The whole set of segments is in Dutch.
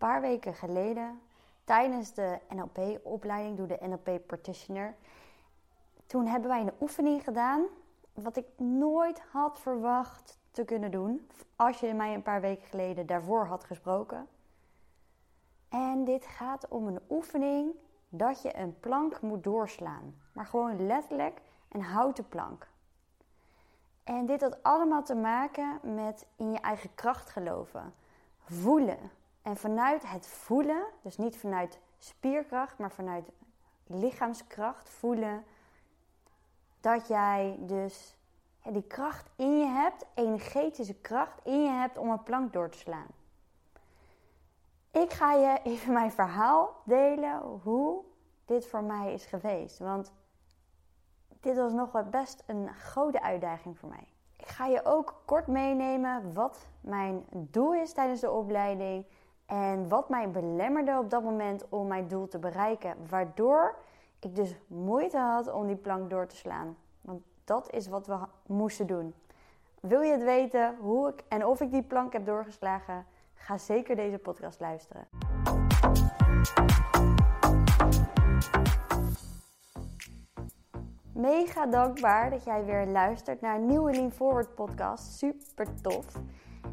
paar weken geleden tijdens de NLP-opleiding, doe de NLP Practitioner. Toen hebben wij een oefening gedaan, wat ik nooit had verwacht te kunnen doen. Als je mij een paar weken geleden daarvoor had gesproken. En dit gaat om een oefening dat je een plank moet doorslaan. Maar gewoon letterlijk een houten plank. En dit had allemaal te maken met in je eigen kracht geloven. Voelen. En vanuit het voelen, dus niet vanuit spierkracht, maar vanuit lichaamskracht voelen, dat jij dus die kracht in je hebt, energetische kracht in je hebt om een plank door te slaan. Ik ga je even mijn verhaal delen hoe dit voor mij is geweest. Want dit was nog wel best een grote uitdaging voor mij. Ik ga je ook kort meenemen wat mijn doel is tijdens de opleiding. En wat mij belemmerde op dat moment om mijn doel te bereiken. Waardoor ik dus moeite had om die plank door te slaan. Want dat is wat we moesten doen. Wil je het weten hoe ik en of ik die plank heb doorgeslagen? Ga zeker deze podcast luisteren. Mega dankbaar dat jij weer luistert naar een nieuwe Lean Forward podcast. Super tof.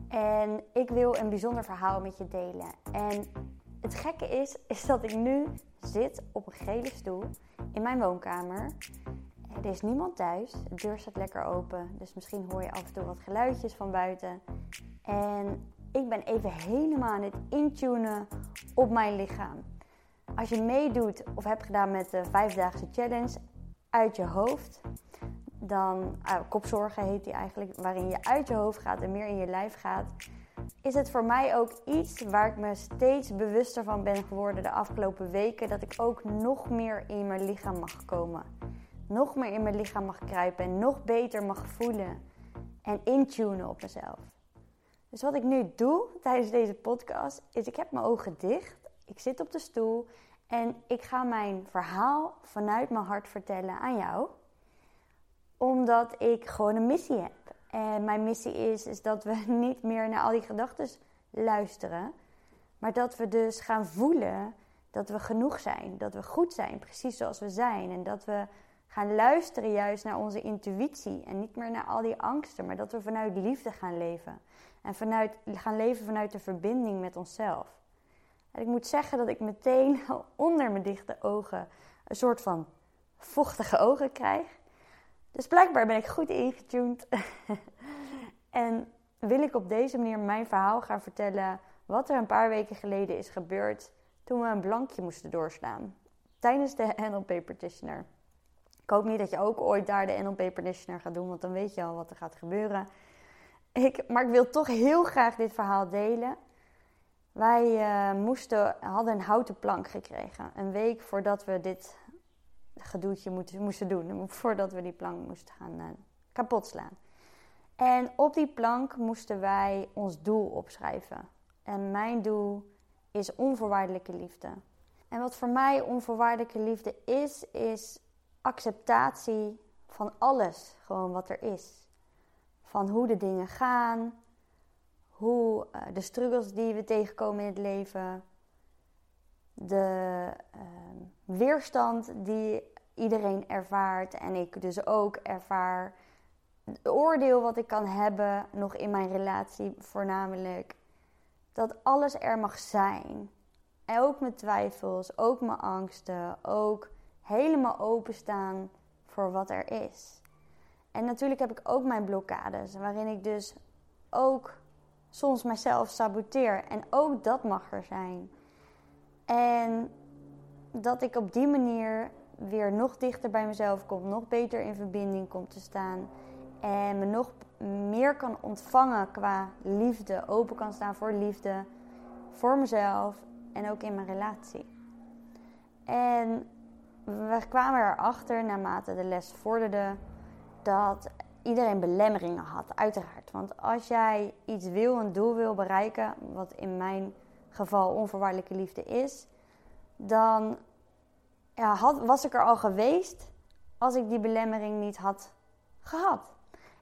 En ik wil een bijzonder verhaal met je delen. En het gekke is, is dat ik nu zit op een gele stoel in mijn woonkamer. Er is niemand thuis. De deur staat lekker open. Dus misschien hoor je af en toe wat geluidjes van buiten. En ik ben even helemaal aan het intunen op mijn lichaam. Als je meedoet of hebt gedaan met de vijfdaagse challenge uit je hoofd, dan uh, kopzorgen heet die eigenlijk, waarin je uit je hoofd gaat en meer in je lijf gaat, is het voor mij ook iets waar ik me steeds bewuster van ben geworden de afgelopen weken, dat ik ook nog meer in mijn lichaam mag komen. Nog meer in mijn lichaam mag kruipen en nog beter mag voelen en intunen op mezelf. Dus wat ik nu doe tijdens deze podcast is ik heb mijn ogen dicht, ik zit op de stoel en ik ga mijn verhaal vanuit mijn hart vertellen aan jou. Omdat ik gewoon een missie heb. En mijn missie is, is dat we niet meer naar al die gedachten luisteren. Maar dat we dus gaan voelen dat we genoeg zijn. Dat we goed zijn, precies zoals we zijn. En dat we gaan luisteren juist naar onze intuïtie. En niet meer naar al die angsten. Maar dat we vanuit liefde gaan leven. En vanuit, gaan leven vanuit de verbinding met onszelf. En ik moet zeggen dat ik meteen onder mijn dichte ogen een soort van vochtige ogen krijg. Dus blijkbaar ben ik goed ingetuned. en wil ik op deze manier mijn verhaal gaan vertellen wat er een paar weken geleden is gebeurd toen we een blankje moesten doorslaan tijdens de NLP Practitioner. Ik hoop niet dat je ook ooit daar de NLP Practitioner gaat doen, want dan weet je al wat er gaat gebeuren. Ik, maar ik wil toch heel graag dit verhaal delen. Wij uh, moesten, hadden een houten plank gekregen. Een week voordat we dit gedoetje moesten, moesten doen. Voordat we die plank moesten gaan uh, kapot slaan. En op die plank moesten wij ons doel opschrijven. En mijn doel is onvoorwaardelijke liefde. En wat voor mij onvoorwaardelijke liefde is, is acceptatie van alles, gewoon wat er is. Van hoe de dingen gaan, hoe uh, de struggles die we tegenkomen in het leven, de uh, weerstand die iedereen ervaart en ik dus ook ervaar, het oordeel wat ik kan hebben nog in mijn relatie voornamelijk, dat alles er mag zijn. En ook mijn twijfels, ook mijn angsten, ook helemaal openstaan voor wat er is. En natuurlijk heb ik ook mijn blokkades, waarin ik dus ook soms mezelf saboteer. En ook dat mag er zijn. En dat ik op die manier weer nog dichter bij mezelf kom, nog beter in verbinding kom te staan. En me nog meer kan ontvangen qua liefde, open kan staan voor liefde, voor mezelf en ook in mijn relatie. En we kwamen erachter naarmate de les vorderde dat iedereen belemmeringen had, uiteraard. Want als jij iets wil, een doel wil bereiken, wat in mijn geval onvoorwaardelijke liefde is, dan ja, had, was ik er al geweest als ik die belemmering niet had gehad.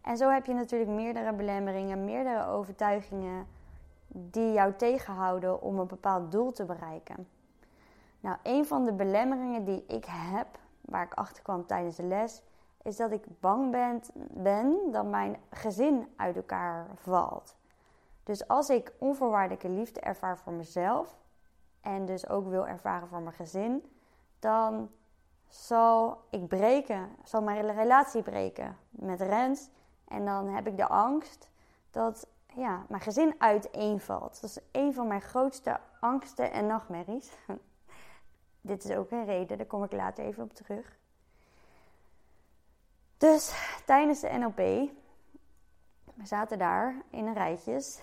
En zo heb je natuurlijk meerdere belemmeringen, meerdere overtuigingen die jou tegenhouden om een bepaald doel te bereiken. Nou, een van de belemmeringen die ik heb, waar ik achter kwam tijdens de les, is dat ik bang ben, ben dat mijn gezin uit elkaar valt. Dus als ik onvoorwaardelijke liefde ervaar voor mezelf en dus ook wil ervaren voor mijn gezin, dan zal ik breken, zal mijn relatie breken met Rens. En dan heb ik de angst dat ja, mijn gezin uiteenvalt. Dat is een van mijn grootste angsten en nachtmerries. Dit is ook een reden, daar kom ik later even op terug. Dus tijdens de NLP, we zaten daar in een rijtjes.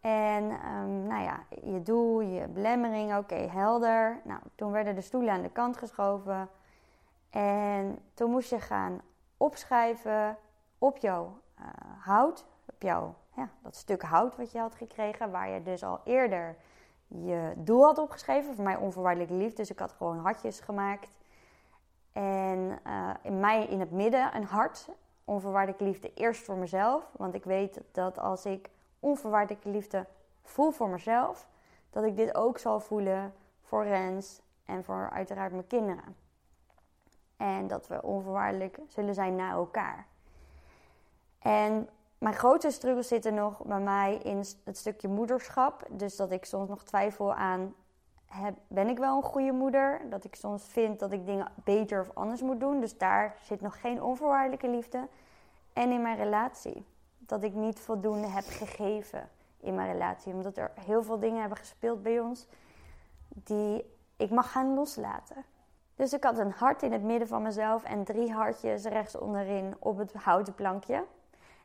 En um, nou ja, je doel, je belemmering, oké, helder. Nou, toen werden de stoelen aan de kant geschoven. En toen moest je gaan opschrijven op jouw uh, hout, op jouw, ja, dat stuk hout wat je had gekregen, waar je dus al eerder je doel had opgeschreven. Voor mij onvoorwaardelijke liefde, dus ik had gewoon hartjes gemaakt. En uh, in mij in het midden een hart, onvoorwaardelijke liefde eerst voor mezelf. Want ik weet dat als ik onvoorwaardelijke liefde voel voor mezelf, dat ik dit ook zal voelen voor Rens en voor uiteraard mijn kinderen. En dat we onvoorwaardelijk zullen zijn naar elkaar. En mijn grootste struggles zitten nog bij mij in het stukje moederschap. Dus dat ik soms nog twijfel aan, heb, ben ik wel een goede moeder? Dat ik soms vind dat ik dingen beter of anders moet doen. Dus daar zit nog geen onvoorwaardelijke liefde. En in mijn relatie. Dat ik niet voldoende heb gegeven in mijn relatie. Omdat er heel veel dingen hebben gespeeld bij ons die ik mag gaan loslaten. Dus ik had een hart in het midden van mezelf en drie hartjes rechts onderin op het houten plankje.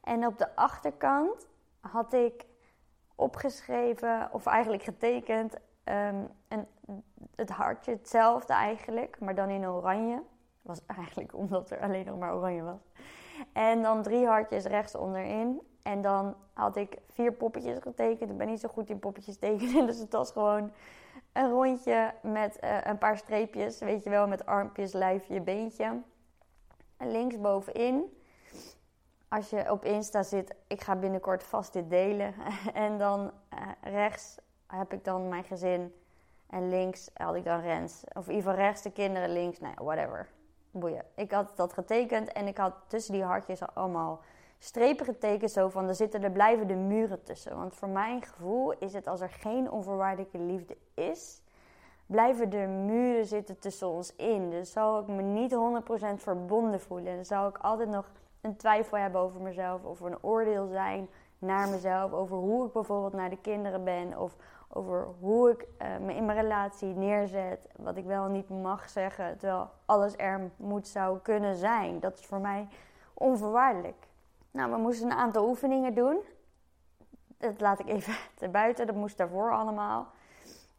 En op de achterkant had ik opgeschreven, of eigenlijk getekend, um, een, het hartje hetzelfde eigenlijk, maar dan in oranje. Was eigenlijk omdat er alleen nog maar oranje was. En dan drie hartjes rechts onderin. En dan had ik vier poppetjes getekend. Ik ben niet zo goed in poppetjes tekenen, dus het was gewoon een rondje met uh, een paar streepjes, weet je wel, met armpjes, lijfje, beentje. En links bovenin, als je op Insta zit, ik ga binnenkort vast dit delen. en dan uh, rechts heb ik dan mijn gezin. En links had ik dan Rens. Of in ieder rechts de kinderen, links, nou whatever. Boeien. Ik had dat getekend en ik had tussen die hartjes allemaal strepen getekend. Zo van, er zitten er blijven de muren tussen. Want voor mijn gevoel is het als er geen onvoorwaardelijke liefde is, blijven er muren zitten tussen ons in. Dus zal ik me niet 100% verbonden voelen. En dan zal ik altijd nog een twijfel hebben over mezelf, of een oordeel zijn naar mezelf, over hoe ik bijvoorbeeld naar de kinderen ben, of over hoe ik uh, me in mijn relatie neerzet, wat ik wel niet mag zeggen, terwijl alles er moet zou kunnen zijn. Dat is voor mij onvoorwaardelijk. Nou, we moesten een aantal oefeningen doen. Dat laat ik even te buiten, dat moest daarvoor allemaal.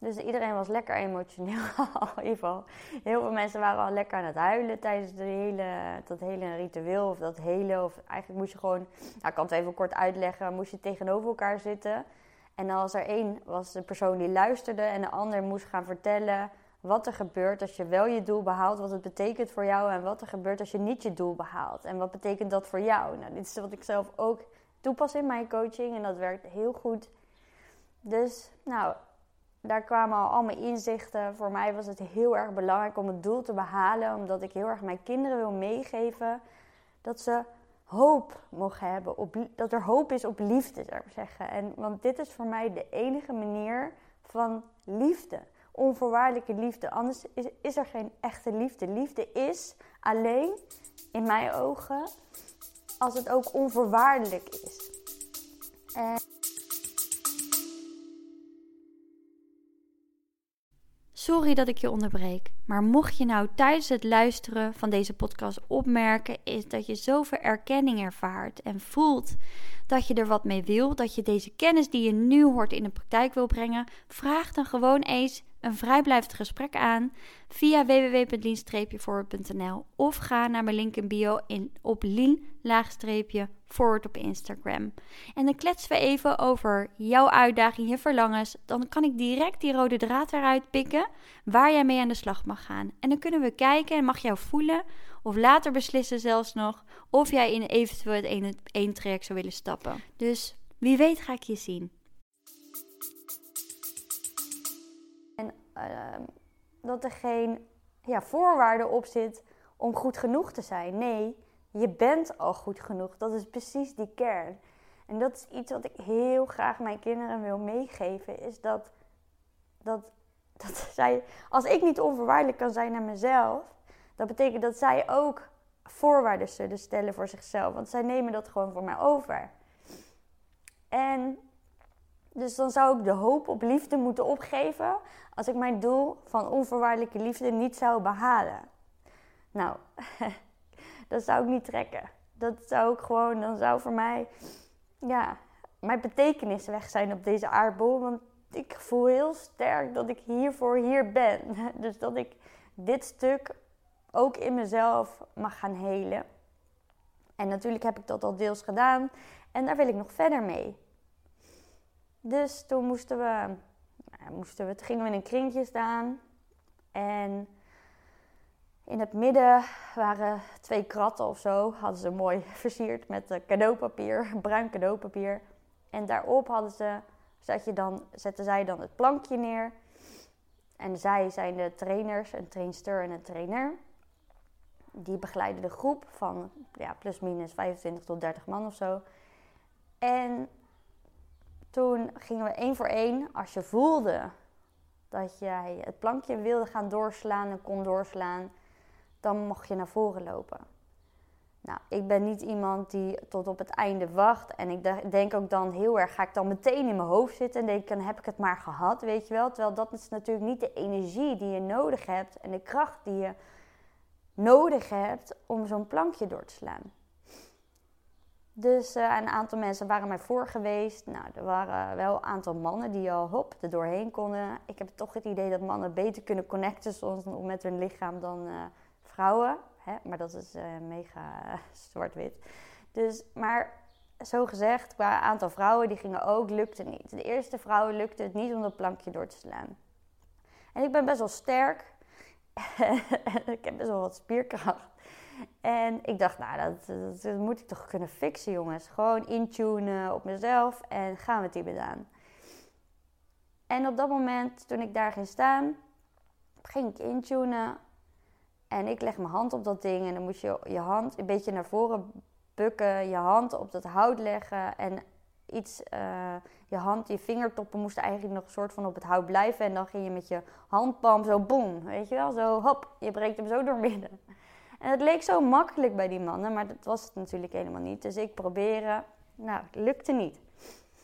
Dus iedereen was lekker emotioneel. in ieder geval, heel veel mensen waren al lekker aan het huilen tijdens de hele, dat hele ritueel. Of dat hele, of eigenlijk moest je gewoon, nou, ik kan het even kort uitleggen, moest je tegenover elkaar zitten. En als er één was de persoon die luisterde en de ander moest gaan vertellen wat er gebeurt als je wel je doel behaalt, wat het betekent voor jou en wat er gebeurt als je niet je doel behaalt. En wat betekent dat voor jou? Nou, dit is wat ik zelf ook toepas in mijn coaching en dat werkt heel goed. Dus, nou, daar kwamen al allemaal inzichten. Voor mij was het heel erg belangrijk om het doel te behalen, omdat ik heel erg mijn kinderen wil meegeven dat ze hoop mogen hebben, op, dat er hoop is op liefde, zou ik zeggen. En, want dit is voor mij de enige manier van liefde. Onvoorwaardelijke liefde. Anders is, is er geen echte liefde. Liefde is alleen, in mijn ogen, als het ook onvoorwaardelijk is. En Sorry dat ik je onderbreek. Maar mocht je nou tijdens het luisteren van deze podcast opmerken, is dat je zoveel erkenning ervaart en voelt dat je er wat mee wil, dat je deze kennis die je nu hoort in de praktijk wil brengen, vraag dan gewoon eens een vrijblijvend gesprek aan via www.lien-forward.nl of ga naar mijn link in bio in, op lien-forward op Instagram. En dan kletsen we even over jouw uitdaging, je verlangens. Dan kan ik direct die rode draad eruit pikken waar jij mee aan de slag mag gaan. En dan kunnen we kijken en mag jou voelen of later beslissen zelfs nog of jij in eventueel het één traject zou willen stappen. Dus wie weet ga ik je zien. En ehm, dat er geen ja, voorwaarde op zit om goed genoeg te zijn. Nee, je bent al goed genoeg. Dat is precies die kern. En dat is iets wat ik heel graag mijn kinderen wil meegeven. Is dat, dat, dat zij, als ik niet onvoorwaardelijk kan zijn naar mezelf, dat betekent dat zij ook voorwaarden zullen stellen voor zichzelf. Want zij nemen dat gewoon voor mij over. En dus dan zou ik de hoop op liefde moeten opgeven als ik mijn doel van onvoorwaardelijke liefde niet zou behalen. Nou, dat zou ik niet trekken. Dat zou ik gewoon, dan zou voor mij, ja, mijn betekenis weg zijn op deze aardbol. Want ik voel heel sterk dat ik hiervoor hier ben. Dus dat ik dit stuk ook in mezelf mag gaan helen. En natuurlijk heb ik dat al deels gedaan en daar wil ik nog verder mee. Dus toen moesten we, nou, moesten we, toen gingen we in een kringje staan. En in het midden waren twee kratten of zo. Hadden ze mooi versierd met cadeaupapier, bruin cadeaupapier. En daarop hadden ze, zet je dan, zetten zij dan het plankje neer. En zij zijn de trainers, een trainster en een trainer. Die begeleiden de groep van ja, plus minus 25 tot 30 man of zo. En toen gingen we één voor één, als je voelde dat jij het plankje wilde gaan doorslaan en kon doorslaan, dan mocht je naar voren lopen. Nou, ik ben niet iemand die tot op het einde wacht. En ik denk ook dan heel erg, ga ik dan meteen in mijn hoofd zitten en denk dan heb ik het maar gehad, weet je wel. Terwijl dat is natuurlijk niet de energie die je nodig hebt en de kracht die je nodig hebt om zo'n plankje door te slaan. Dus uh, een aantal mensen waren mij voor geweest. Nou, er waren wel een aantal mannen die al hop er doorheen konden. Ik heb toch het idee dat mannen beter kunnen connecten soms met hun lichaam dan uh, vrouwen. Hè? Maar dat is uh, mega zwart-wit. Dus, maar zo gezegd, qua aantal vrouwen die gingen ook, lukte niet. De eerste vrouw lukte het niet om dat plankje door te slaan. En ik ben best wel sterk. ik heb best wel wat spierkracht. En ik dacht, nou, dat, dat, moet ik toch kunnen fixen, jongens. Gewoon intunen op mezelf en gaan we het hierbij aan. En op dat moment, toen ik daar ging staan, ging ik intunen. En ik leg mijn hand op dat ding en dan moet je je hand een beetje naar voren bukken, je hand op dat hout leggen en iets, uh, je hand, je vingertoppen moesten eigenlijk nog een soort van op het hout blijven. En dan ging je met je handpalm zo boem, weet je wel, zo hop, je breekt hem zo door midden. En het leek zo makkelijk bij die mannen, maar dat was het natuurlijk helemaal niet. Dus ik probeerde, nou, het lukte niet.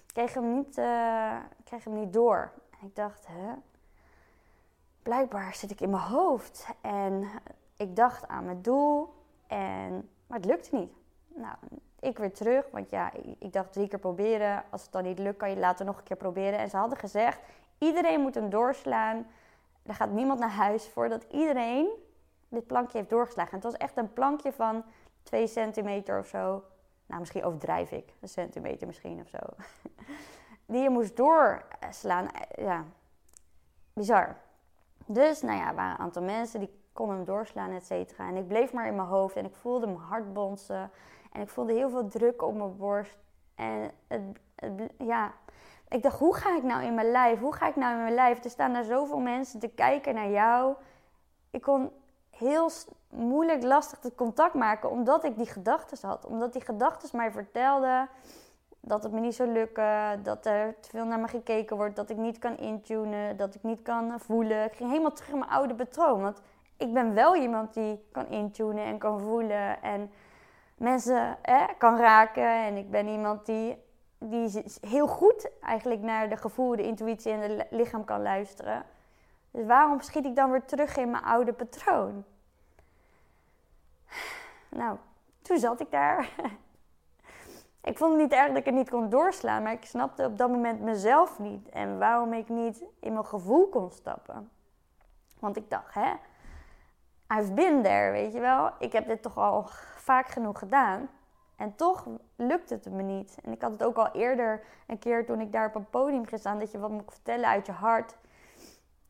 Ik kreeg hem niet, uh, kreeg hem niet door. En ik dacht, hè, blijkbaar zit ik in mijn hoofd. En ik dacht aan mijn doel, en, maar het lukte niet. Nou, ik weer terug, want ja, ik dacht drie keer proberen. Als het dan niet lukt, kan je later nog een keer proberen. En ze hadden gezegd, iedereen moet hem doorslaan. Er gaat niemand naar huis voordat iedereen dit plankje heeft doorgeslagen. het was echt een plankje van 2 centimeter of zo. Nou, misschien overdrijf ik. Een centimeter misschien of zo. Die je moest doorslaan. Ja, bizar. Dus, nou ja, er waren een aantal mensen die konden hem doorslaan, et cetera. En ik bleef maar in mijn hoofd en ik voelde mijn hart bonzen. En ik voelde heel veel druk op mijn borst. En het, ja, ik dacht, hoe ga ik nou in mijn lijf? Hoe ga ik nou in mijn lijf? Er staan daar zoveel mensen te kijken naar jou. Ik kon heel moeilijk, lastig het contact maken, omdat ik die gedachten had. Omdat die gedachten mij vertelden dat het me niet zou lukken, dat er te veel naar me gekeken wordt, dat ik niet kan intunen, dat ik niet kan voelen. Ik ging helemaal terug in mijn oude patroon. Want ik ben wel iemand die kan intunen en kan voelen en mensen kan raken. En ik ben iemand die, die heel goed eigenlijk naar de gevoel, de intuïtie en het lichaam kan luisteren. Dus waarom schiet ik dan weer terug in mijn oude patroon? Nou, toen zat ik daar. ik vond het niet erg dat ik het niet kon doorslaan, maar ik snapte op dat moment mezelf niet en waarom ik niet in mijn gevoel kon stappen. Want ik dacht, hè, I've been there, weet je wel. Ik heb dit toch al vaak genoeg gedaan. En toch lukt het me niet. En ik had het ook al eerder een keer toen ik daar op een podium gestaan, dat je wat moet vertellen uit je hart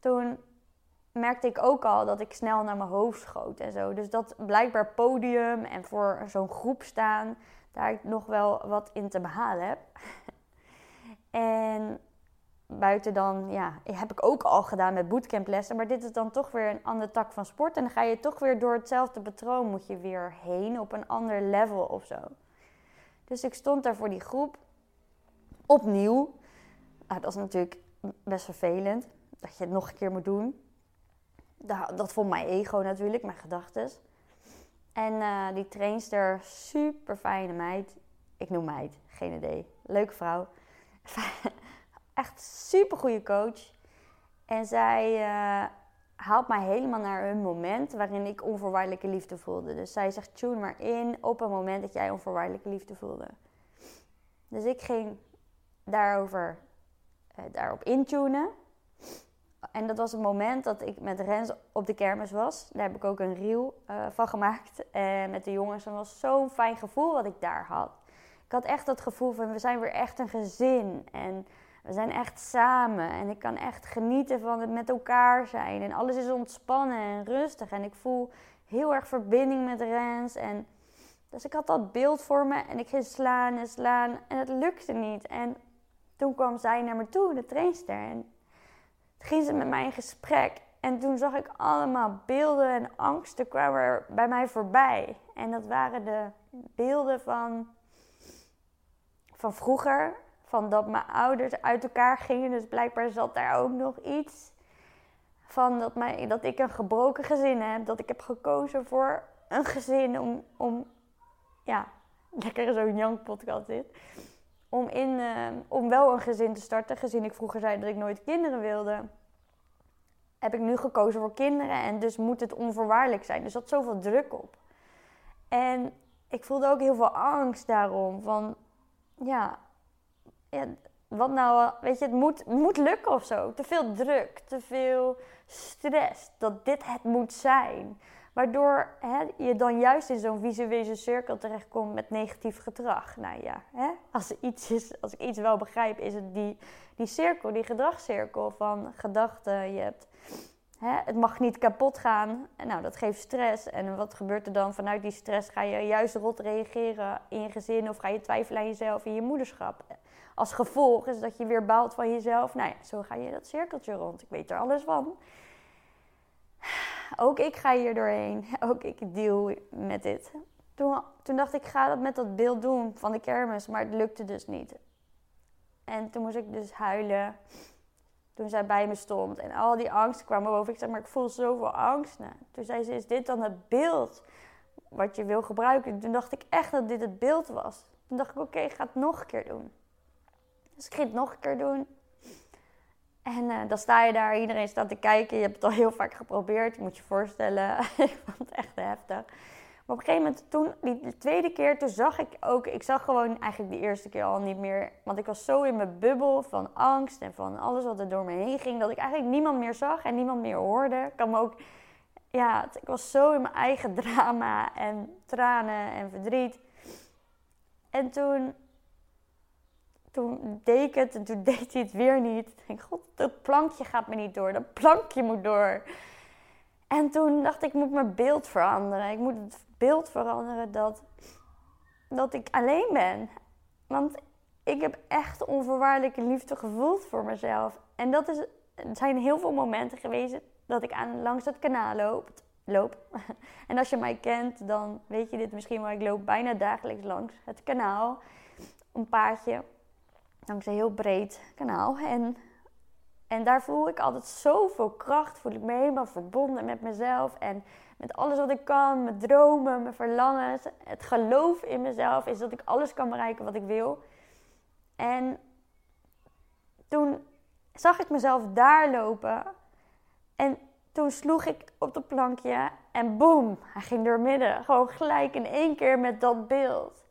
toen merkte ik ook al dat ik snel naar mijn hoofd schoot en zo. Dus dat blijkbaar podium en voor zo'n groep staan, daar nog wel wat in te behalen heb. en buiten dan, ja, heb ik ook al gedaan met bootcamplessen. Maar dit is dan toch weer een andere tak van sport. En dan ga je toch weer door hetzelfde patroon moet je weer heen op een ander level of zo. Dus ik stond daar voor die groep. Opnieuw. Nou, dat is natuurlijk best vervelend. Dat je het nog een keer moet doen. Dat, dat vond mijn ego natuurlijk, mijn gedachten. En uh, die trainster, super fijne meid. Ik noem meid, geen idee. Leuke vrouw. Echt super goede coach. En zij uh, haalt mij helemaal naar een moment waarin ik onvoorwaardelijke liefde voelde. Dus zij zegt: tune maar in op een moment dat jij onvoorwaardelijke liefde voelde. Dus ik ging daarover, uh, daarop intunen. En dat was het moment dat ik met Rens op de kermis was. Daar heb ik ook een reel uh, van gemaakt. En met de jongens. Dat was zo'n fijn gevoel wat ik daar had. Ik had echt dat gevoel van we zijn weer echt een gezin. En we zijn echt samen. En ik kan echt genieten van het met elkaar zijn. En alles is ontspannen en rustig. En ik voel heel erg verbinding met Rens. En dus ik had dat beeld voor me. En ik ging slaan en slaan. En het lukte niet. En toen kwam zij naar me toe, de trainster. En ging ze met mij in gesprek. En toen zag ik allemaal beelden en angsten kwamen bij mij voorbij. En dat waren de beelden van, van vroeger. Van dat mijn ouders uit elkaar gingen. Dus blijkbaar zat daar ook nog iets. Van dat, mij, dat ik een gebroken gezin heb. Dat ik heb gekozen voor een gezin om, om ja, lekker zo'n young podcast dit. Om, in, uh, om wel een gezin te starten. Gezien ik vroeger zei dat ik nooit kinderen wilde. Heb ik nu gekozen voor kinderen. En dus moet het onvoorwaardelijk zijn. Dus dat zoveel druk op. En ik voelde ook heel veel angst daarom. Van ja, ja wat nou, weet je, het moet, moet lukken of zo. Te veel druk, te veel stress. Dat dit het moet zijn. Waardoor hè, je dan juist in zo'n visuele cirkel terechtkomt met negatief gedrag. Nou ja, hè, als, iets is, als ik iets wel begrijp, is het die, die cirkel, die gedragscirkel van gedachten. Je hebt, hè, het mag niet kapot gaan. En nou, dat geeft stress. En wat gebeurt er dan? Vanuit die stress ga je juist rot reageren in je gezin of ga je twijfelen aan jezelf in je moederschap. Als gevolg is dat je weer baalt van jezelf. Nou ja, zo ga je dat cirkeltje rond. Ik weet er alles van ook ik ga hier doorheen. Ook ik deal met dit. Toen, toen dacht ik, ga dat met dat beeld doen van de kermis. Maar het lukte dus niet. En toen moest ik dus huilen. Toen zij bij me stond. En al die angst kwam boven. Ik zeg, maar ik voel zoveel angst. Nou, toen zei ze, is dit dan het beeld wat je wil gebruiken? Toen dacht ik echt dat dit het beeld was. Toen dacht ik, oké, ik ga het nog een keer doen. Dus ik ging het nog een keer doen. En uh, dan sta je daar, iedereen staat te kijken. Je hebt het al heel vaak geprobeerd, moet je voorstellen. ik vond het echt heftig. Maar op een gegeven moment, toen, die tweede keer, toen zag ik ook... Ik zag gewoon eigenlijk de eerste keer al niet meer... Want ik was zo in mijn bubbel van angst en van alles wat er door me heen ging... dat ik eigenlijk niemand meer zag en niemand meer hoorde. Ik kan ook... Ja, ik was zo in mijn eigen drama en tranen en verdriet. En toen toen deed ik het en toen deed hij het weer niet. Ik denk, god, dat plankje gaat me niet door. Dat plankje moet door. En toen dacht ik, ik moet mijn beeld veranderen. Ik moet het beeld veranderen dat, dat ik alleen ben. Want ik heb echt onvoorwaardelijke liefde gevoeld voor mezelf. En dat is, er zijn heel veel momenten geweest dat ik aan, langs dat kanaal loop. loop. En als je mij kent, dan weet je dit misschien wel. Ik loop bijna dagelijks langs het kanaal. Een paardje langs een heel breed kanaal. En, en daar voel ik altijd zoveel kracht. Voel ik me helemaal verbonden met mezelf. En met alles wat ik kan. Mijn dromen, mijn verlangens. Het geloof in mezelf is dat ik alles kan bereiken wat ik wil. En toen zag ik mezelf daar lopen. En toen sloeg ik op dat plankje en boem, hij ging door midden. Gewoon gelijk in één keer met dat beeld.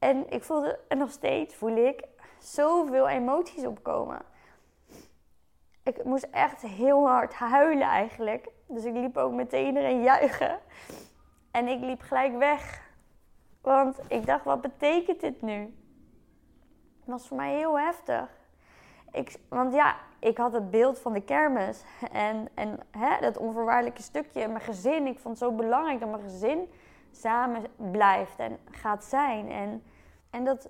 En ik voelde, en nog steeds voel ik, zoveel emoties opkomen. Ik moest echt heel hard huilen eigenlijk. Dus ik liep ook meteen iedereen juichen. En ik liep gelijk weg. Want ik dacht, wat betekent dit nu? Het was voor mij heel heftig. Ik, want ja, ik had het beeld van de kermis. En, en hè, dat onvoorwaardelijke stukje. Mijn gezin. Ik vond het zo belangrijk dat mijn gezin samen blijft en gaat zijn. En, en dat,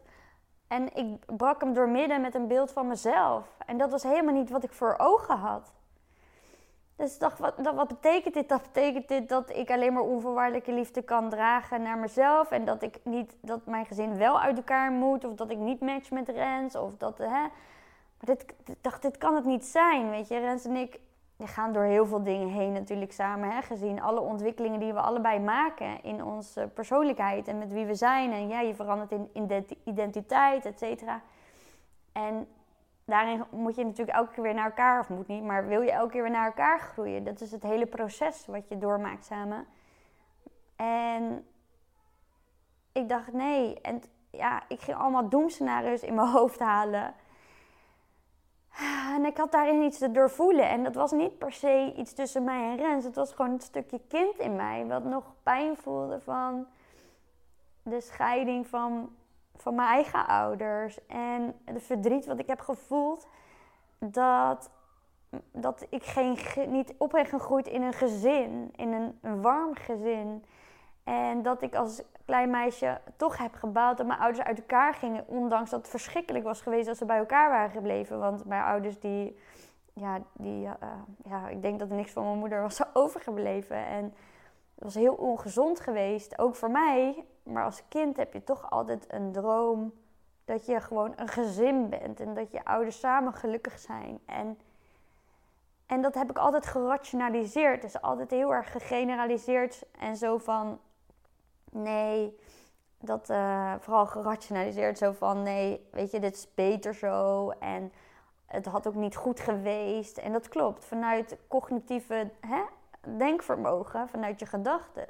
En ik brak hem doormidden met een beeld van mezelf. En dat was helemaal niet wat ik voor ogen had. Dus ik dacht, wat, wat betekent dit? Dat betekent dit dat ik alleen maar onvoorwaardelijke liefde kan dragen naar mezelf. En dat ik niet, dat mijn gezin wel uit elkaar moet. Of dat ik niet match met Rens. Of dat, hè. Maar ik dacht, dit kan het niet zijn. Weet je, Rens en ik we gaan door heel veel dingen heen natuurlijk samen. Hè, gezien alle ontwikkelingen die we allebei maken in onze persoonlijkheid en met wie we zijn. En ja, je verandert in identiteit, et cetera. En daarin moet je natuurlijk elke keer weer naar elkaar, of moet niet, maar wil je elke keer weer naar elkaar groeien. Dat is het hele proces wat je doormaakt samen. En ik dacht nee. En ja, ik ging allemaal doemscenario's in mijn hoofd halen. En ik had daarin iets te doorvoelen. En dat was niet per se iets tussen mij en Rens. Het was gewoon een stukje kind in mij. Wat nog pijn voelde van de scheiding van, van mijn eigen ouders. En de verdriet wat ik heb gevoeld. Dat, dat ik geen, niet op gegroeid in een gezin. In een warm gezin. En dat ik als klein meisje toch heb gebouwd dat mijn ouders uit elkaar gingen. Ondanks dat het verschrikkelijk was geweest als ze bij elkaar waren gebleven. Want mijn ouders die... Ja, die, uh, ja, ik denk dat er niks van mijn moeder was overgebleven. En het was heel ongezond geweest, ook voor mij. Maar als kind heb je toch altijd een droom dat je gewoon een gezin bent. En dat je ouders samen gelukkig zijn. En, en dat heb ik altijd gerationaliseerd. Dus altijd heel erg gegeneraliseerd. En zo van, nee, dat uh, vooral gerationaliseerd. Zo van, nee, weet je, dit is beter zo. En het had ook niet goed geweest. En dat klopt. Vanuit cognitieve hè, denkvermogen, vanuit je gedachten,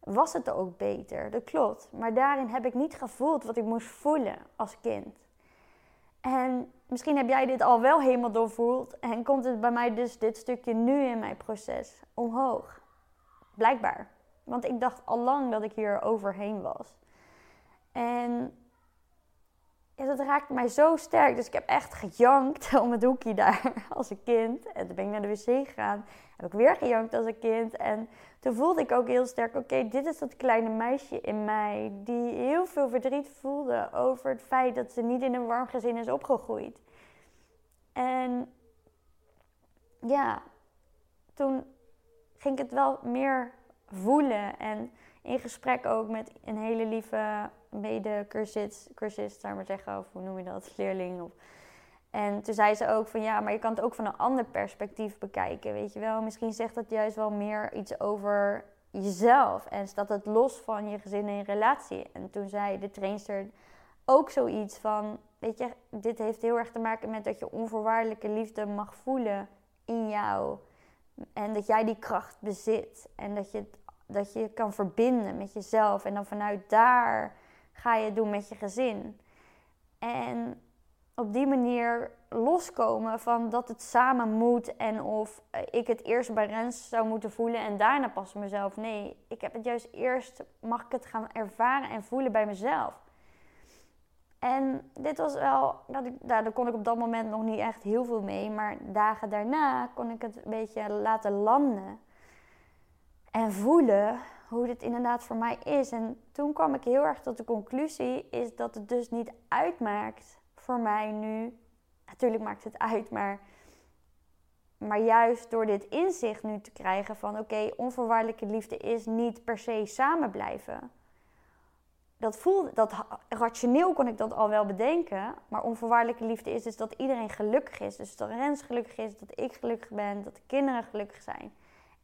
was het ook beter. Dat klopt. Maar daarin heb ik niet gevoeld wat ik moest voelen als kind. En misschien heb jij dit al wel helemaal doorvoeld. En komt het bij mij dus dit stukje nu in mijn proces omhoog. Blijkbaar. Want ik dacht al lang dat ik hier overheen was. En ja, dat raakte mij zo sterk. Dus ik heb echt gejankt om het hoekje daar als een kind. En toen ben ik naar de wc gegaan. Heb ik weer gejankt als een kind. En toen voelde ik ook heel sterk: oké, dit is dat kleine meisje in mij. Die heel veel verdriet voelde over het feit dat ze niet in een warm gezin is opgegroeid. En ja, toen ging ik het wel meer voelen. En in gesprek ook met een hele lieve mede-cursist, cursist, maar zeggen, of hoe noem je dat, leerling. Of... En toen zei ze ook van ja, maar je kan het ook van een ander perspectief bekijken, weet je wel. Misschien zegt dat juist wel meer iets over jezelf en staat het los van je gezin en relatie. En toen zei de trainster ook zoiets van, weet je, dit heeft heel erg te maken met dat je onvoorwaardelijke liefde mag voelen in jou. En dat jij die kracht bezit. En dat je, dat je kan verbinden met jezelf. En dan vanuit daar ga je het doen met je gezin. En op die manier loskomen van dat het samen moet. En of ik het eerst bij Rens zou moeten voelen en daarna pas mezelf. Nee, ik heb het juist eerst, mag ik het gaan ervaren en voelen bij mezelf. En dit was wel, dat ik, nou, daar kon ik op dat moment nog niet echt heel veel mee. Maar dagen daarna kon ik het een beetje laten landen. En voelen hoe dit inderdaad voor mij is. En toen kwam ik heel erg tot de conclusie, is dat het dus niet uitmaakt voor mij nu. Natuurlijk maakt het uit, maar, maar juist door dit inzicht nu te krijgen van oké, onvoorwaardelijke liefde is niet per se samen blijven dat voelde, dat rationeel kon ik dat al wel bedenken. Maar onvoorwaardelijke liefde is dus dat iedereen gelukkig is. Dus dat Rens gelukkig is, dat ik gelukkig ben, dat de kinderen gelukkig zijn.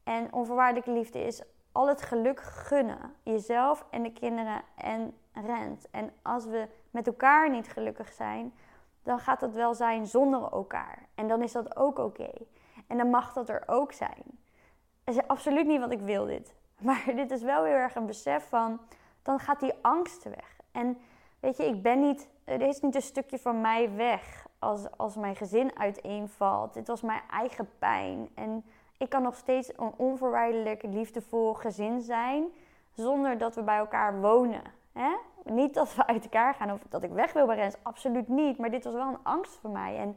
En onvoorwaardelijke liefde is al het geluk gunnen. Jezelf en de kinderen en Rens. En als we met elkaar niet gelukkig zijn, dan gaat dat wel zijn zonder elkaar. En dan is dat ook oké. En dan mag dat er ook zijn. Dat is absoluut niet wat ik wil dit. Maar dit is wel heel erg een besef van dan gaat die angst weg. En weet je, ik ben niet, er is niet een stukje van mij weg als, als mijn gezin uiteenvalt. Dit was mijn eigen pijn. En ik kan nog steeds een onvoorwaardelijk liefdevol gezin zijn zonder dat we bij elkaar wonen. Hè? Niet dat we uit elkaar gaan of dat ik weg wil bij Rens, absoluut niet. Maar dit was wel een angst voor mij. En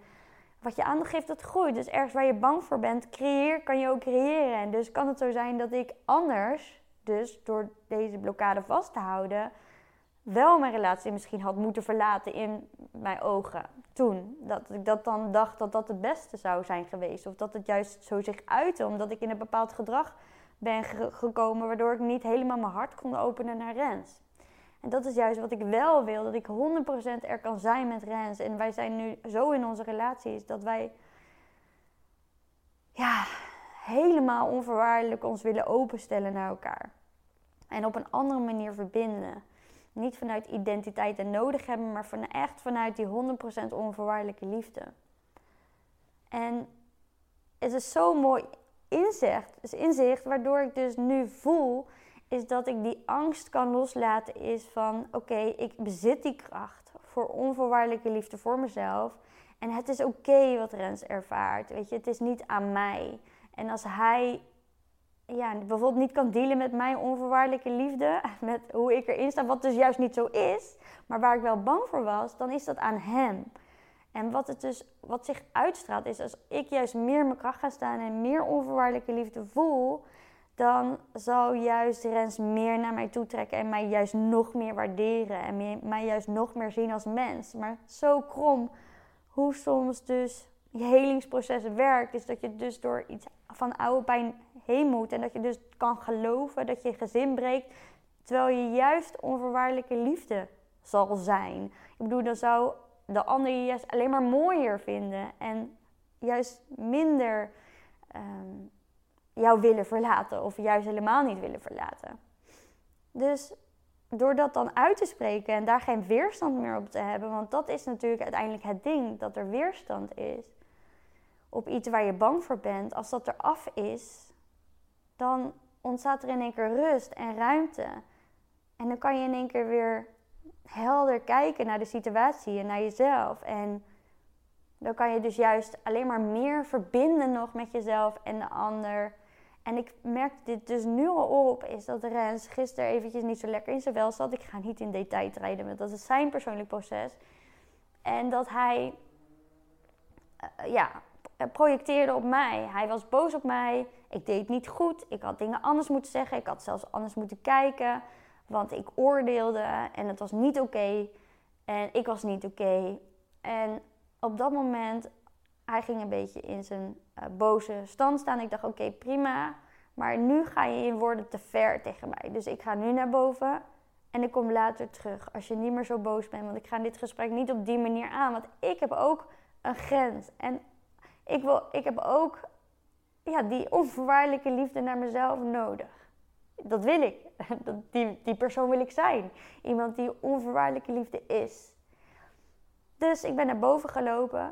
wat je aandacht geeft, dat groeit. Dus ergens waar je bang voor bent, creëer, kan je ook creëren. En dus kan het zo zijn dat ik anders dus door deze blokkade vast te houden, wel mijn relatie misschien had moeten verlaten in mijn ogen. Toen. Dat ik dat dan dacht dat dat het beste zou zijn geweest. Of dat het juist zo zich uitte. Omdat ik in een bepaald gedrag ben gekomen. Waardoor ik niet helemaal mijn hart kon openen naar Rens. En dat is juist wat ik wel wil. Dat ik 100% er kan zijn met Rens. En wij zijn nu zo in onze relaties dat wij... Ja, helemaal onvoorwaardelijk ons willen openstellen naar elkaar. En op een andere manier verbinden. Niet vanuit identiteit en nodig hebben, maar van, echt vanuit die 100% onvoorwaardelijke liefde. En het is zo mooi inzicht, is inzicht waardoor ik dus nu voel, is dat ik die angst kan loslaten is van oké, ik bezit die kracht voor onvoorwaardelijke liefde voor mezelf. En het is oké wat Rens ervaart. Weet je, het is niet aan mij. En als hij ja, bijvoorbeeld niet kan dealen met mijn onvoorwaardelijke liefde, met hoe ik erin sta, wat dus juist niet zo is, maar waar ik wel bang voor was, dan is dat aan hem. En wat, het dus, wat zich uitstraalt is, als ik juist meer in mijn kracht ga staan en meer onvoorwaardelijke liefde voel, dan zal juist Rens meer naar mij toe trekken en mij juist nog meer waarderen en mij juist nog meer zien als mens. Maar zo krom hoe soms dus je helingsproces werkt, is dat je dus door iets van oude pijn heen moet. En dat je dus kan geloven dat je gezin breekt, terwijl je juist onvoorwaardelijke liefde zal zijn. Ik bedoel, dan zou de ander je juist alleen maar mooier vinden en juist minder ehm, jou willen verlaten of juist helemaal niet willen verlaten. Dus door dat dan uit te spreken en daar geen weerstand meer op te hebben, want dat is natuurlijk uiteindelijk het ding, dat er weerstand is op iets waar je bang voor bent, als dat eraf is, dan ontstaat er in één keer rust en ruimte. En dan kan je in één keer weer helder kijken naar de situatie en naar jezelf. En dan kan je dus juist alleen maar meer verbinden nog met jezelf en de ander. En ik merk dit dus nu al op, is dat Rens gisteren eventjes niet zo lekker in zijn vel zat. Ik ga niet in detail treden, want dat is zijn persoonlijk proces. En dat hij, uh, ja, eh, projecteerde op mij. Hij was boos op mij. Ik deed niet goed. Ik had dingen anders moeten zeggen. Ik had zelfs anders moeten kijken. Want ik oordeelde en het was niet oké. En ik was niet oké. En op dat moment, hij ging een beetje in zijn uh, boze stand staan. Ik dacht, oké, prima. Maar nu ga je in woorden te ver tegen mij. Dus ik ga nu naar boven en ik kom later terug. Als je niet meer zo boos bent. Want ik ga dit gesprek niet op die manier aan. Want ik heb ook een grens. En ik, wil, ik heb ook ja, die onvoorwaardelijke liefde naar mezelf nodig. Dat wil ik. Die, die persoon wil ik zijn. Iemand die onvoorwaardelijke liefde is. Dus ik ben naar boven gelopen.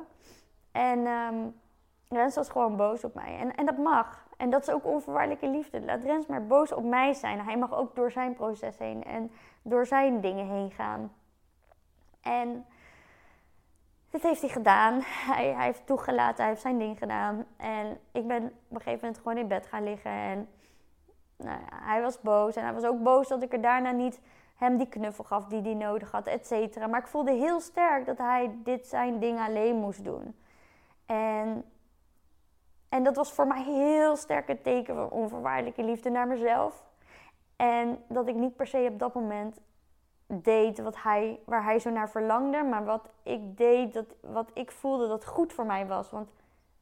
En um, Rens was gewoon boos op mij. En, en dat mag. En dat is ook onvoorwaardelijke liefde. Laat Rens maar boos op mij zijn. Hij mag ook door zijn proces heen en door zijn dingen heen gaan. En dit heeft hij gedaan. Hij, hij, heeft toegelaten, hij heeft zijn ding gedaan. En ik ben op een gegeven moment gewoon in bed gaan liggen. En nou hij was boos. En hij was ook boos dat ik er daarna niet hem die knuffel gaf die hij nodig had, et cetera. Maar ik voelde heel sterk dat hij dit zijn ding alleen moest doen. En, en dat was voor mij heel sterk een teken van onvoorwaardelijke liefde naar mezelf. En dat ik niet per se op dat moment deed wat hij, waar hij zo naar verlangde, maar wat ik deed, dat, wat ik voelde dat goed voor mij was. Want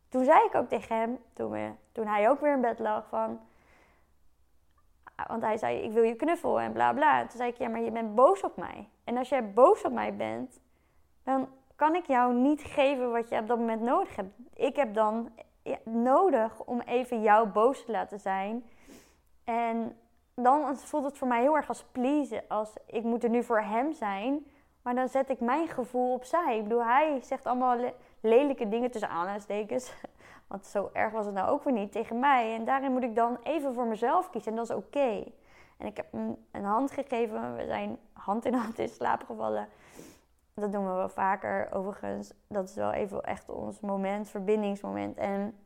toen zei ik ook tegen hem, toen, toen hij ook weer in bed lag, van. Want hij zei: Ik wil je knuffel en bla bla. toen zei ik: Ja, maar je bent boos op mij. En als jij boos op mij bent, dan kan ik jou niet geven wat je op dat moment nodig hebt. Ik heb dan nodig om even jou boos te laten zijn. En dan voelt het voor mij heel erg als pleasen. Als ik moet er nu voor hem zijn. Maar dan zet ik mijn gevoel opzij. Ik bedoel, hij zegt allemaal lelijke dingen tussen aanhalingstekens. Want zo erg was het nou ook weer niet tegen mij. En daarin moet ik dan even voor mezelf kiezen. En dat is oké. En ik heb hem een hand gegeven. We zijn hand in hand in slaap gevallen. Dat doen we wel vaker. Overigens, dat is wel even echt ons moment, verbindingsmoment. En,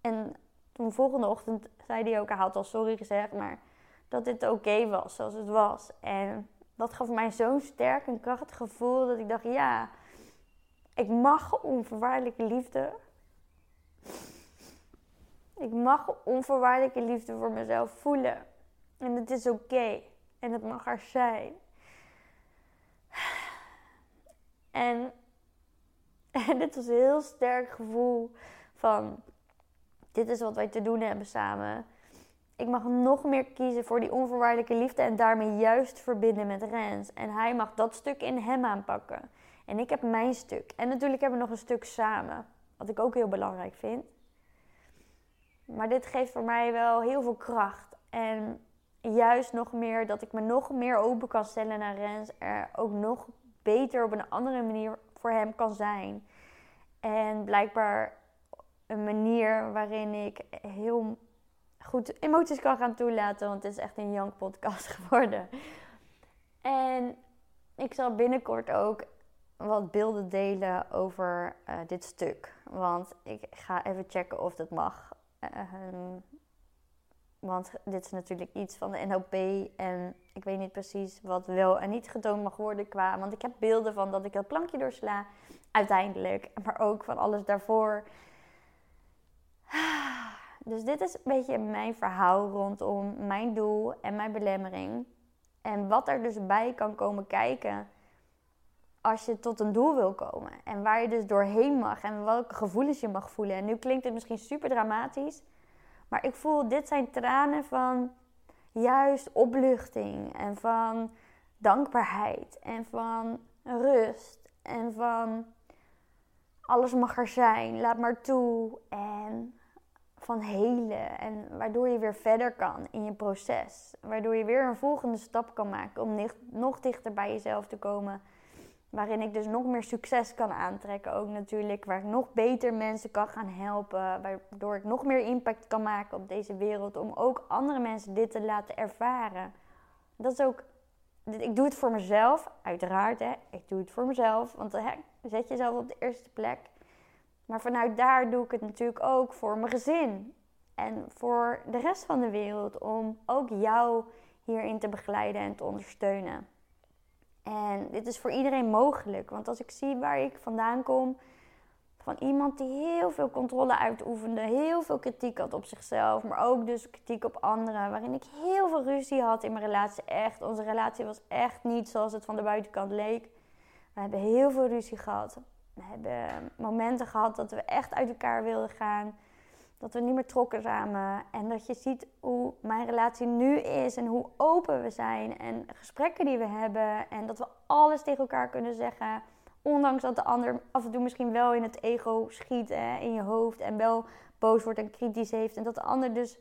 en toen volgende ochtend zei hij ook, hij had al sorry gezegd, maar dat dit oké was zoals het was. En dat gaf mij zo'n sterk en krachtig gevoel dat ik dacht, ja, ik mag onvoorwaardelijke liefde. Ik mag onvoorwaardelijke liefde voor mezelf voelen. En het is oké. En het mag er zijn. En, en dit was een heel sterk gevoel van dit is wat wij te doen hebben samen. Ik mag nog meer kiezen voor die onvoorwaardelijke liefde en daarmee juist verbinden met Rens. En hij mag dat stuk in hem aanpakken. En ik heb mijn stuk. En natuurlijk hebben we nog een stuk samen. Wat ik ook heel belangrijk vind. Maar dit geeft voor mij wel heel veel kracht. En juist nog meer dat ik me nog meer open kan stellen naar Rens. Er ook nog beter op een andere manier voor hem kan zijn. En blijkbaar een manier waarin ik heel goed emoties kan gaan toelaten. Want het is echt een young podcast geworden. En ik zal binnenkort ook wat beelden delen over uh, dit stuk. Want ik ga even checken of dat mag. Uh, want dit is natuurlijk iets van de NLP. En ik weet niet precies wat wel en niet getoond mag worden qua. Want ik heb beelden van dat ik dat plankje doorsla. Uiteindelijk. Maar ook van alles daarvoor. Dus dit is een beetje mijn verhaal rondom mijn doel en mijn belemmering. En wat er dus bij kan komen kijken als je tot een doel wil komen. En waar je dus doorheen mag en welke gevoelens je mag voelen. En nu klinkt het misschien super dramatisch. Maar ik voel, dit zijn tranen van juist opluchting. En van dankbaarheid. En van rust. En van alles mag er zijn. Laat maar toe. En van helen. En waardoor je weer verder kan in je proces. Waardoor je weer een volgende stap kan maken om nog dichter bij jezelf te komen. Waarin ik dus nog meer succes kan aantrekken ook natuurlijk. Waar ik nog beter mensen kan gaan helpen. Waardoor ik nog meer impact kan maken op deze wereld. Om ook andere mensen dit te laten ervaren. Dat is ook... Ik doe het voor mezelf, uiteraard. Hè. Ik doe het voor mezelf. Want hè, zet jezelf op de eerste plek. Maar vanuit daar doe ik het natuurlijk ook voor mijn gezin. En voor de rest van de wereld. Om ook jou hierin te begeleiden en te ondersteunen. En dit is voor iedereen mogelijk. Want als ik zie waar ik vandaan kom, van iemand die heel veel controle uitoefende, heel veel kritiek had op zichzelf, maar ook dus kritiek op anderen, waarin ik heel veel ruzie had in mijn relatie. Echt, onze relatie was echt niet zoals het van de buitenkant leek. We hebben heel veel ruzie gehad. We hebben momenten gehad dat we echt uit elkaar wilden gaan dat we niet meer trokken samen. En dat je ziet hoe mijn relatie nu is en hoe open we zijn. En gesprekken die we hebben. En dat we alles tegen elkaar kunnen zeggen. Ondanks dat de ander af en toe misschien wel in het ego schiet hè, in je hoofd. En wel boos wordt en kritisch heeft. En dat de ander dus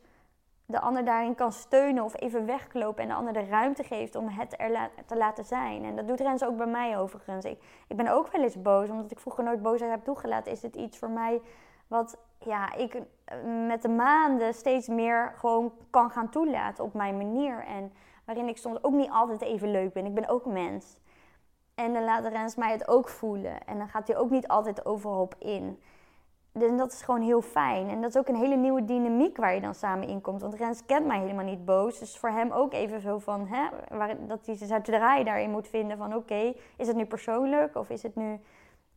de ander daarin kan steunen of even weglopen. En de ander de ruimte geeft om het er te laten zijn. En dat doet Rens ook bij mij overigens. Ik, ik ben ook wel eens boos. Omdat ik vroeger nooit boosheid heb toegelaten. Is dit iets voor mij wat ja, ik eh, met de maanden steeds meer gewoon kan gaan toelaten op mijn manier. En waarin ik soms ook niet altijd even leuk ben. Ik ben ook mens. En dan laat Rens mij het ook voelen. En dan gaat hij ook niet altijd overal op in. Dus dat is gewoon heel fijn. En dat is ook een hele nieuwe dynamiek waar je dan samen in komt. Want Rens kent mij helemaal niet boos. Dus voor hem ook even zo van... Hè, waar, dat hij zijn draai daarin moet vinden van... Oké, is het nu persoonlijk? Of is het nu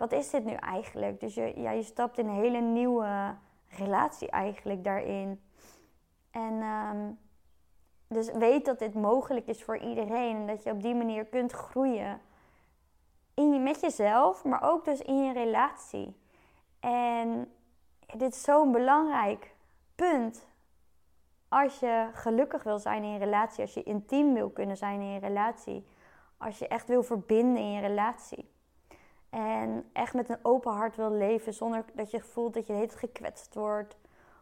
wat is dit nu eigenlijk? Dus je, ja, je stapt in een hele nieuwe relatie eigenlijk daarin. En um, dus weet dat dit mogelijk is voor iedereen. En dat je op die manier kunt groeien. In je, met jezelf, maar ook dus in je relatie. En dit is zo'n belangrijk punt. Als je gelukkig wil zijn in je relatie, als je intiem wil kunnen zijn in je relatie, als je echt wil verbinden in je relatie. En echt met een open hart wil leven zonder dat je voelt dat je heet gekwetst wordt.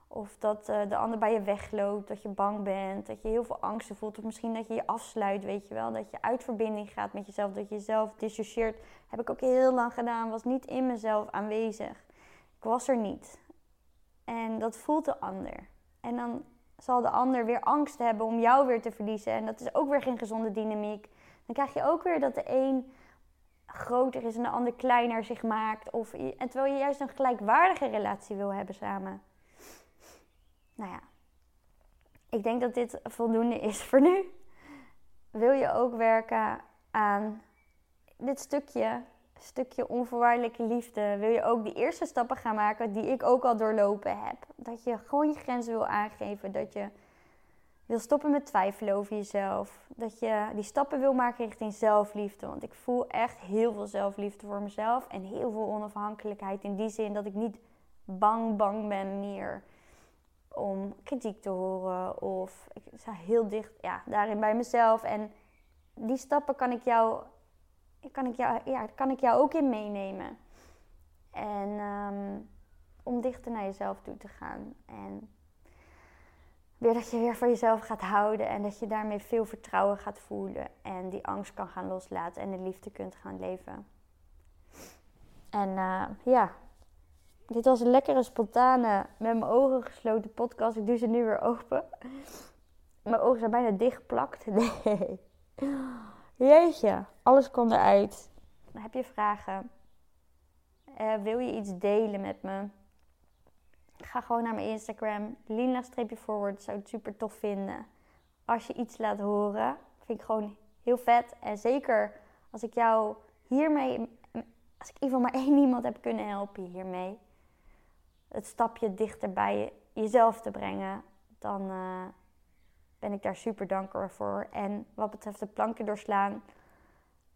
Of dat uh, de ander bij je wegloopt, dat je bang bent, dat je heel veel angsten voelt. Of misschien dat je je afsluit, weet je wel. Dat je uit verbinding gaat met jezelf, dat je jezelf dissocieert. Heb ik ook heel lang gedaan, was niet in mezelf aanwezig. Ik was er niet. En dat voelt de ander. En dan zal de ander weer angst hebben om jou weer te verliezen. En dat is ook weer geen gezonde dynamiek. Dan krijg je ook weer dat de een groter is en de ander kleiner zich maakt. Of, terwijl je juist een gelijkwaardige relatie wil hebben samen. Nou ja, ik denk dat dit voldoende is voor nu. Wil je ook werken aan dit stukje, stukje onvoorwaardelijke liefde? Wil je ook die eerste stappen gaan maken die ik ook al doorlopen heb? Dat je gewoon je grenzen wil aangeven. Dat je wil stoppen met twijfelen over jezelf. Dat je die stappen wil maken richting zelfliefde. Want ik voel echt heel veel zelfliefde voor mezelf. En heel veel onafhankelijkheid. In die zin dat ik niet bang, bang ben meer om kritiek te horen. Of ik sta heel dicht ja, daarin bij mezelf. En die stappen kan ik jou, kan ik jou, kan ik jou ook in meenemen. En ehm, om dichter naar jezelf toe te gaan. En weer dat je weer voor jezelf gaat houden en dat je daarmee veel vertrouwen gaat voelen en die angst kan gaan loslaten en de liefde kunt gaan leven. En uh, ja, dit was een lekkere, spontane, met mijn ogen gesloten podcast. Ik doe ze nu weer open. Mijn ogen zijn bijna dichtgeplakt. Nee. Jeetje, alles komt eruit. Heb je vragen? Uh, wil je iets delen met me? Ga gewoon naar mijn Instagram. Lina-forward. Zou het super tof vinden. Als je iets laat horen. Vind ik gewoon heel vet. En zeker als ik jou hiermee... Als ik in ieder geval maar één iemand heb kunnen helpen hiermee. Het stapje dichter bij jezelf te brengen. Dan uh, ben ik daar super dankbaar voor. En wat betreft de planken doorslaan.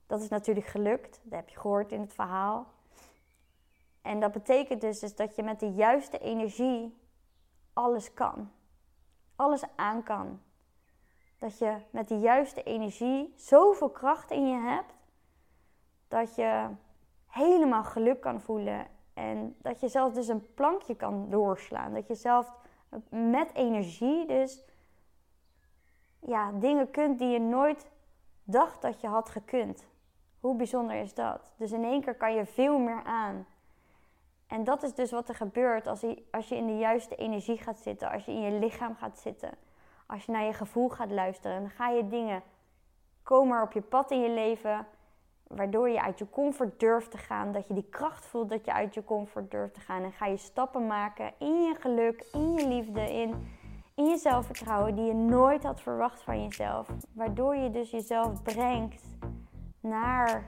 Dat is natuurlijk gelukt. Dat heb je gehoord in het verhaal. En dat betekent dus, dus dat je met de juiste energie alles kan. Alles aan kan. Dat je met de juiste energie zoveel kracht in je hebt. Dat je helemaal geluk kan voelen. En dat je zelf dus een plankje kan doorslaan. Dat je zelf met energie dus ja, dingen kunt die je nooit dacht dat je had gekund. Hoe bijzonder is dat? Dus in één keer kan je veel meer aan. En dat is dus wat er gebeurt als je, als je in de juiste energie gaat zitten, als je in je lichaam gaat zitten, als je naar je gevoel gaat luisteren. Dan ga je dingen komen op je pad in je leven, waardoor je uit je comfort durft te gaan, dat je die kracht voelt dat je uit je comfort durft te gaan. En ga je stappen maken in je geluk, in je liefde, in, in je zelfvertrouwen die je nooit had verwacht van jezelf. Waardoor je dus jezelf brengt naar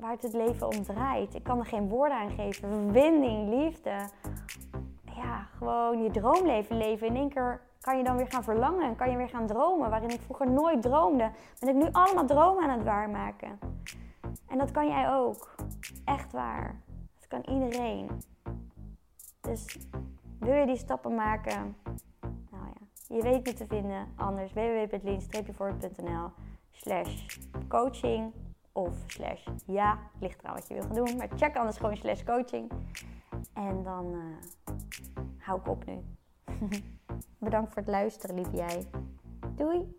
waar het het leven om draait. Ik kan er geen woorden aan geven. Verbinding, liefde. Ja, gewoon je droomleven leven. In één keer kan je dan weer gaan verlangen en kan je weer gaan dromen. Waarin ik vroeger nooit droomde, ben ik nu allemaal dromen aan het waarmaken. En dat kan jij ook. Echt waar. Dat kan iedereen. Dus wil je die stappen maken? Je weet me te vinden. Anders www.lean-voort.nl slash coaching of slash ja. Ligt eraan wat je wil gaan doen. Maar check anders gewoon slash coaching. En dan uh, hou ik op nu. Bedankt voor het luisteren, lieve jij. Doei!